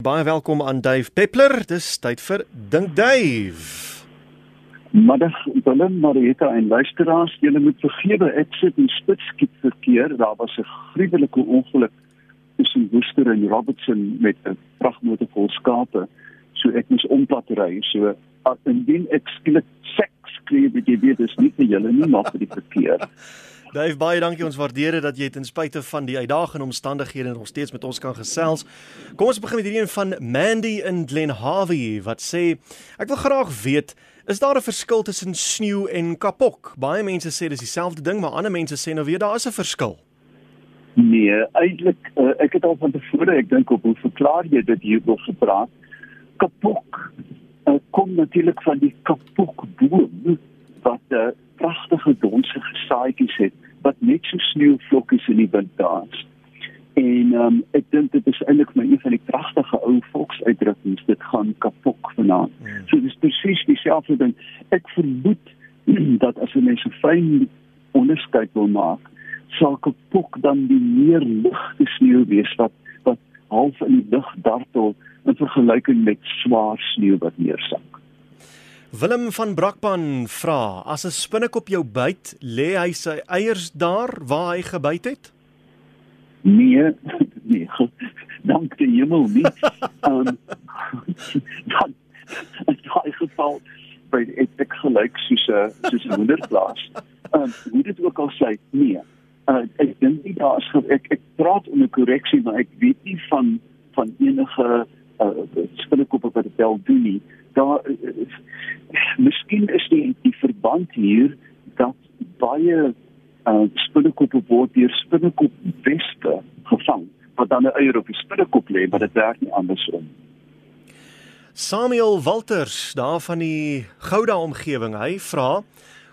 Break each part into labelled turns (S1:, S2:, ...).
S1: Baie welkom aan Dave Peppler. Dis tyd vir Dink Dave.
S2: Middag Willem, Marita en luisteraars, julle moet vergewe ek sit in spitskiet verkeer. Daar was 'n gruwelike ongeluk tussen Woester en Robertson met 'n vragmotor vol skape. So ek moes ompad ry. So indien ek skielik seks skree, weet jy, dit is nie vir julle nie, maar vir die verkeer.
S1: Dave, baie dankie. Ons waardeer dit dat jy ten spyte van die uitdagende omstandighede nog steeds met ons kan gesels. Kom ons begin met hierdie een van Mandy in Glenharvie wat sê ek wil graag weet Is daar 'n verskil tussen sneeu en kapok? Baie mense sê dis dieselfde ding, maar ander mense sê nou weer daar is 'n verskil.
S2: Nee, eintlik uh, ek het al van tevore ek dink op hoe verklaar jy dit hier oor gepraat? Kapok uh, kom natuurlik van die kapokboom wat uh, pragtige donsige saadjies het wat net so sneeuvlokkies in die wind dans. En ehm um, ek dink dit is eintlik my een van die pragtige ou volksuitdrukkings dit gaan kapok vanaand. Mm. So dis presies dieselfde ding. Ek vermoed dat as jy mense fyn onderskeid wil maak, sal kapok dan die meer ligte sneeu wees wat wat half in die lug dartel in vergelyking met swaar sneeu wat neersak.
S1: Willem van Brakpan vra: As 'n spinnekop jou byt, lê hy sy eiers daar waar hy gebyt het?
S2: Nee, nee. Dank die hemel nie. Ehm um, dan in daai geval by ek ek gelyk soos 'n soos 'n hoenderplaas. Ehm um, hoe dit ook al sê, nee. Uh, ek dink nie daar is ek ek praat onder korreksie, maar ek weet nie van van enige uh, spinnekoppe wat dit wel doen nie daar miskien is die die verband hier dat baie uh, spinnekoppe word deur spinnekop wespe gevang wat dan 'n eier op die spinnekop lê maar dit werk nie andersom.
S1: Samuel Walters daar van die Gouda omgewing hy vra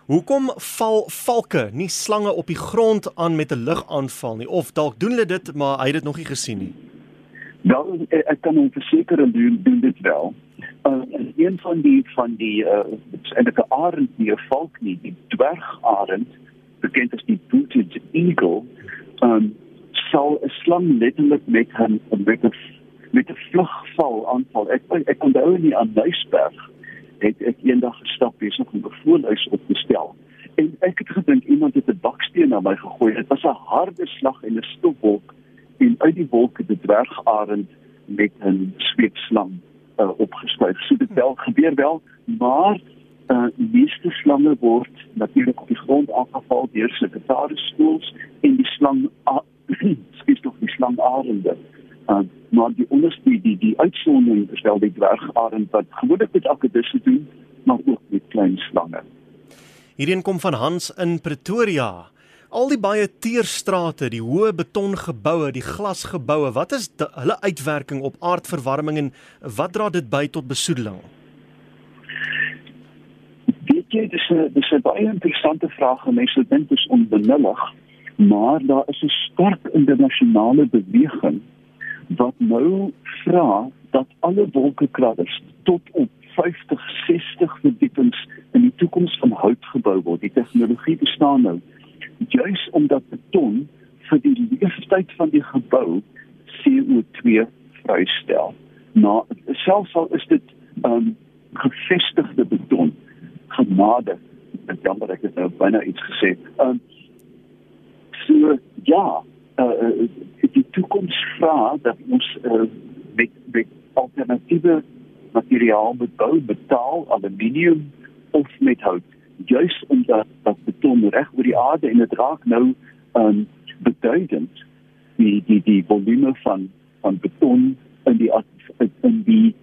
S1: Hoekom val valke nie slange op die grond aan met 'n ligaanval nie? Of dalk doen hulle dit maar hy het dit nog nie gesien nie.
S2: Wel ek kan hom verseker en doen, doen dit wel. Uh, een van die van die uh eintlik 'n arend nie 'n valk nie, die dwergarend, bekend as die booted eagle, um sal 'n slang letterlik met 'n met 'n met 'n vlugval aanval. Ek ek onthou in die Aanduisberg het ek eendag gestap besig om 'n voëlhuis op te stel. En ek het gedink iemand het 'n baksteen na my gegooi. Dit was 'n harde slag en 'n stofwolk en uit die wolke die dwergarend met 'n sweetslang uh, opgeskuif. So dit wel gebeur wel, maar uh meeste slange word natuurlik op die grond aangeval deur sekretaris skools en die slang skiet tog die slangarende. Uh maar die onderste die die uitsondering is wel die dwergarend wat gewoonlik met akkedisse doen, maar ook met klein slange.
S1: Hierheen kom van Hans in Pretoria. Al die baie teerstrate, die hoë betongeboue, die glasgeboue, wat is die, hulle uitwerking op aardverwarming en wat dra dit by tot besoedeling?
S2: Weet jy, dis 'n dis 'n baie interessante vraag en mense dink dit is onbenullig, maar daar is 'n sterk internasionale beweging wat nou vra dat alle wolkekrabbers tot op 50, 60 verdiepings in die toekoms van hout gebou word. Die tegnologie bestaan nou juis omdat beton vir die leeftyd van die gebou CO2 vrystel. Maar selfs al is dit um gevestigde beton genade en dan wat ek het nou byna iets gesê. Um so ja, uh, die toekoms vra dat ons uh, met met alternatiewe materiaal moet bou, betaal aluminium of met hout juis omdat beton reg oor die aarde en dit raak nou um beduidend die die die volume van van beton in die in die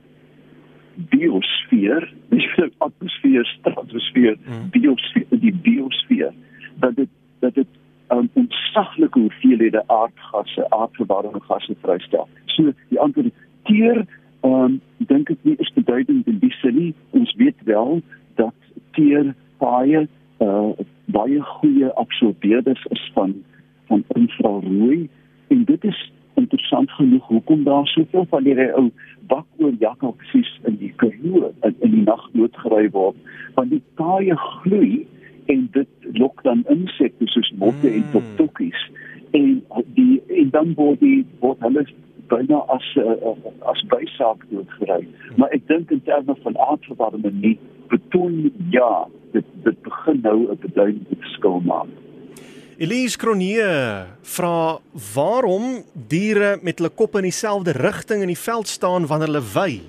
S2: biosfeer, dis die atmosfeer, stratosfeer, mm. biosfeer, die biosfeer dat dit dat dit um, ontsaglike hoeveelhede aardgasse, aardverwarmende gasse vrystel. So die antwoord teer um dink ek nie is beduidend in die sin nie. Ons weet wel dat teer baie uh baie goeie absorbeerders is van van infrarooi. En dit is interessant genoeg hoekom daar soveel van hierdie ou bakoor jakkalsies in die Karoo in, in die nag doodgery word. Want die taaie gloei en dit lok dan insekte soos motte mm. en toktokies. En die en dan word die word hulle byna as uh, as bysaak doodgery. Maar ek dink in terme van aardverwarming nie beton ja, dit dit begin nou 'n beduidende verskil maak.
S1: Elise Cronje vra waarom diere met hulle kop in dieselfde rigting in die veld staan wanneer hulle wy.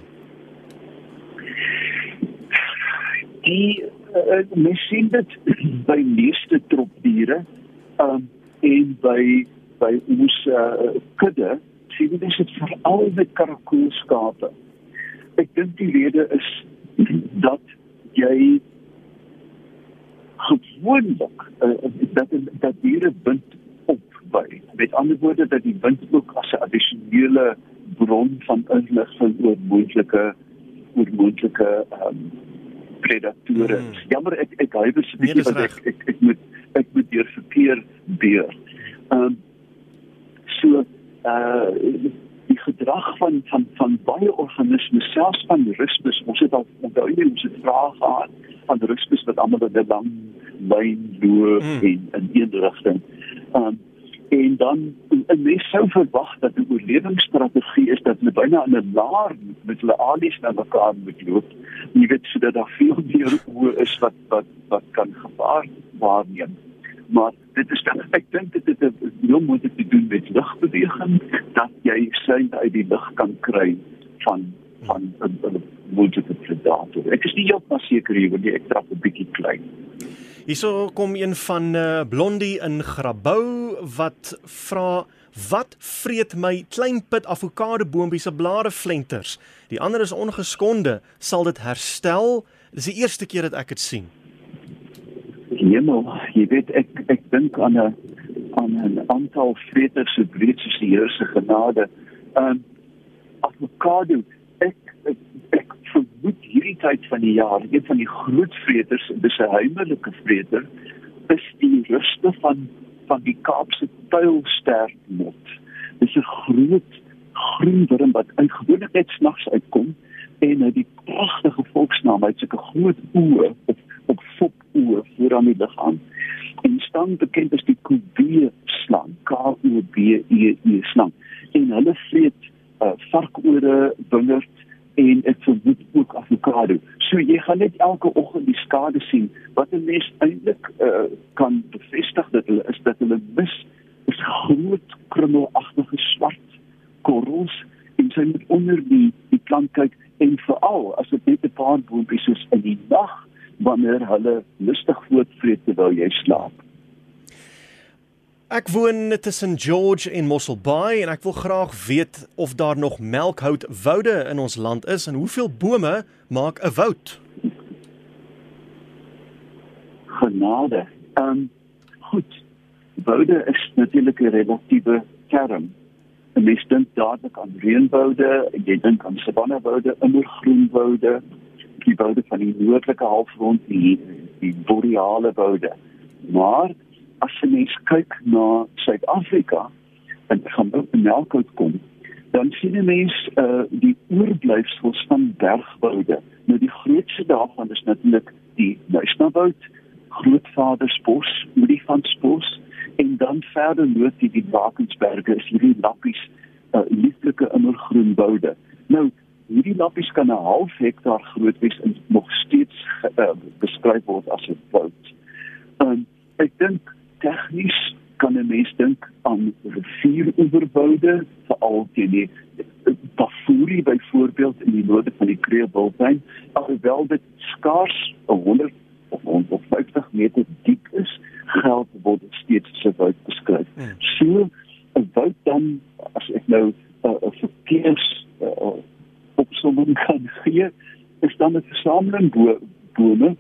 S2: Die uh, mens sien dit by meeste tropdiere um, en by by ons uh, kudde sien jy dit veral met karakoolskape. Ek dink die rede is dat jy gewoonlik uh, dat dat diere wind op by. Met ander woorde dat die wind ook as 'n addisionele bron van inligting oor moontlike oor moontlike um, predatore. Hmm. Jammer ek ek hy was bietjie nee, wat ek, ek ek moet ek moet deur verkeer deur. Ehm um, so uh gedrag van van van baie organismes selfs van rusbus ons het al onthou jy ons het vrae gehad van rusbus wat almal in 'n lang lyn loop hmm. en in een rigting. Um, en dan 'n mens sou verwag dat 'n oorlewingsstrategie is dat hulle byna in 'n laar met hulle alies na mekaar moet loop. Jy weet sodat daar veel meer oë is wat wat wat kan gevaar waarneem maar dit is dan ek dink dit het heel moeilik te doen met lugbeweging dat jy sy uit die lug kan kry van van 'n moontlike predator. Ek is nie heeltemal seker hier wanneer ek trap 'n bietjie klein.
S1: Hierso kom een van uh, Blondie in Grabouw wat vra wat vreet my klein pit avokado boontjie se blare flenters. Die ander is ongeskonde, sal dit herstel? Dis die eerste keer dat ek dit sien
S2: hemel, jy weet ek ek dink aan 'n aan 'n aantal vreters se breed soos die Here se genade. Ehm um, avokado, ek ek, ek vermoed hierdie tyd van die jaar, een van die groot vreters, dis 'n heimelike vreter, is die ruste van van die Kaapse tuilstermot. Dis 'n groot groen wurm wat gewoonlik net snags uitkom en hy die pragtige volksnaam, hy het sulke groot oë op voor aan die liggaam. En staan bekend as die kubie slang, K O B E E slang. En hulle vreet uh, varkore, wingerd en ek vermoed ook avokado. So jy gaan net elke oggend die skade sien wat 'n mens eintlik uh, kan bevestig dat hulle is dat hulle mis is groot krummelagtige swart korrels en sy moet onder die die plant kyk en veral as dit net 'n paar boontjies is in die nag wanneer hulle lustig voortvreet terwyl jy slaap.
S1: Ek woon tussen George en Mossel Bay en ek wil graag weet of daar nog melkhoutwoude in ons land is en hoeveel bome maak 'n woud?
S2: Genade. Ehm um, goed. Woude is natuurlik 'n relatiewe term. 'n Mens dink dadelik aan reënwoude, jy dink aan savannewoude, immergroenwoude, die woude van die noordelike halfrond die die boreale woude. Maar as jy mens kyk na Suid-Afrika en gaan ook in Melkout kom, dan sien jy mens uh die oorblyfsels van bergwoude. Nou die grootste daarvan is natuurlik die Nuisnawoud, Grootvadersbos, Olifantsbos en dan verder noord die, die Drakensberge is hierdie lappies uh lieflike immergroen woude. Nou hierdie lappies kan 'n half hektaar groot wees en nog steeds uh, beskryf word as 'n woud. Um, ek dink tegnies kan 'n mens dink aan rivieroeverwoude veral teen die Bafuri byvoorbeeld in die noorde van die Kreeubultuin, alhoewel dit skaars 100 of 150 meter diep is, geld word steeds so woud beskryf. Hmm. So 'n woud dan as ek nou 'n uh, verkeers gee, is dan 'n versameling bo bome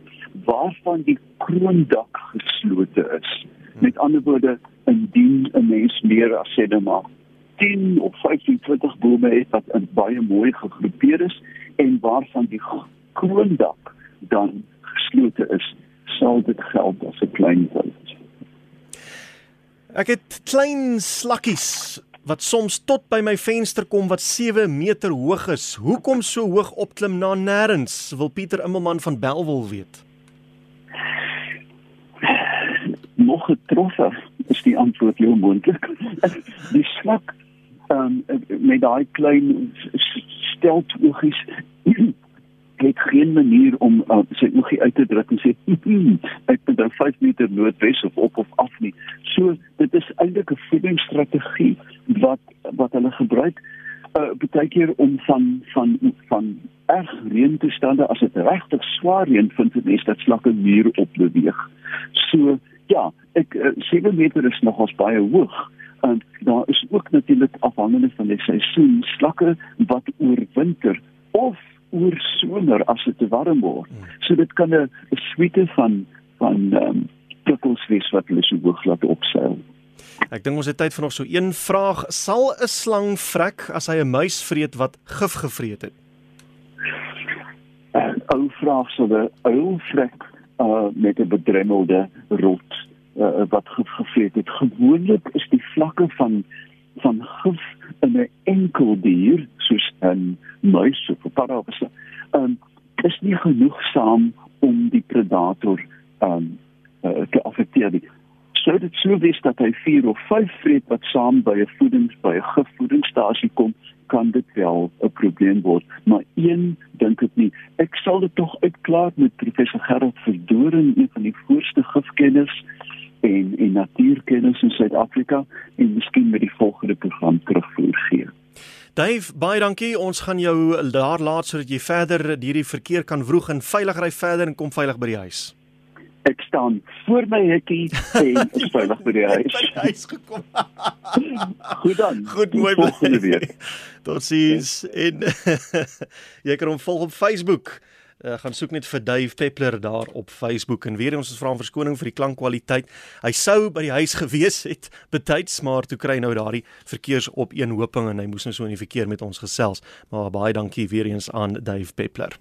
S2: waarvan die kroondak geslote is. Met ander woorde, indien 'n mens meer as sê net maar 10 of 25 bome het wat in baie mooi gegroepeer is en waarvan die kroondak dan geslote is, sal dit geld as 'n klein woord.
S1: Ek het klein slakkies wat soms tot by my venster kom wat 7 meter hoog is. Hoekom so hoog opklim na nêrens? Wil Pieter Immelman van Belwel weet.
S2: Nog getroffen is die antwoord heel moontlik. Die slak um, met daai klein steltoogies het geen manier om uh, sy oogie uit te druk en sê ek moet nou 5 meter noordwes of op of af nie. So dit is eintlik 'n voedingsstrategie wat wat hulle gebruik uh, baie keer om van van van erg reëntoestande as dit regtig swaar reën vind dit net dat slakke muur op beweeg. So ja, ek uh, 7 meter is nogals baie hoog en daar is ook natuurlik afhangende van die seisoen slakke wat oorwinter of oor somer as dit te warm word. Hmm. So dit kan 'n suite van van ehm um, prikkels wees wat hulle so hoog laat opseil.
S1: Ek dink ons het tyd vir nog so een vraag. Sal 'n slang vrek as hy 'n muis vreet wat gif gevreet het?
S2: 'n Ou vraag sou 'n uil vrek uh, met 'n bedremmelde rot uh, wat gif gevreet het. Gewoonlik is die vlakke van van gif in 'n enkel dier soos 'n muis of 'n paddavis um, is nie genoegsaam om die predator um, uh, te affekteer nie. Sou dit sou wees dat hy 4 of 5 vreet wat saam by 'n voedings by 'n gifvoedingsstasie kom, kan dit wel 'n probleem word, maar een dink ek nie. Ek sal dit tog uitklaar met professor Gerard Verdoren, een van die voorste gifkenners en en natuurkenners in Suid-Afrika en miskien met die volgende program terugvoer gee.
S1: Dave, baie dankie. Ons gaan jou daar laat sodat jy verder hierdie verkeer kan vroeg en veilig ry verder en kom veilig by die huis.
S2: Ek staan voor my hekkie en is veilig by die huis.
S1: by die huis gekom.
S2: Goed dan.
S1: Goed mooi bly. Totsiens en jy kan hom volg op Facebook uh, gaan soek net vir Dave Peppler daar op Facebook en weer ons ons vra om verskoning vir die klankkwaliteit. Hy sou by die huis gewees het betyds maar toe kry nou daardie verkeersopeenhoping en hy moes nou so in die verkeer met ons gesels. Maar baie dankie weer eens aan Dave Peppler.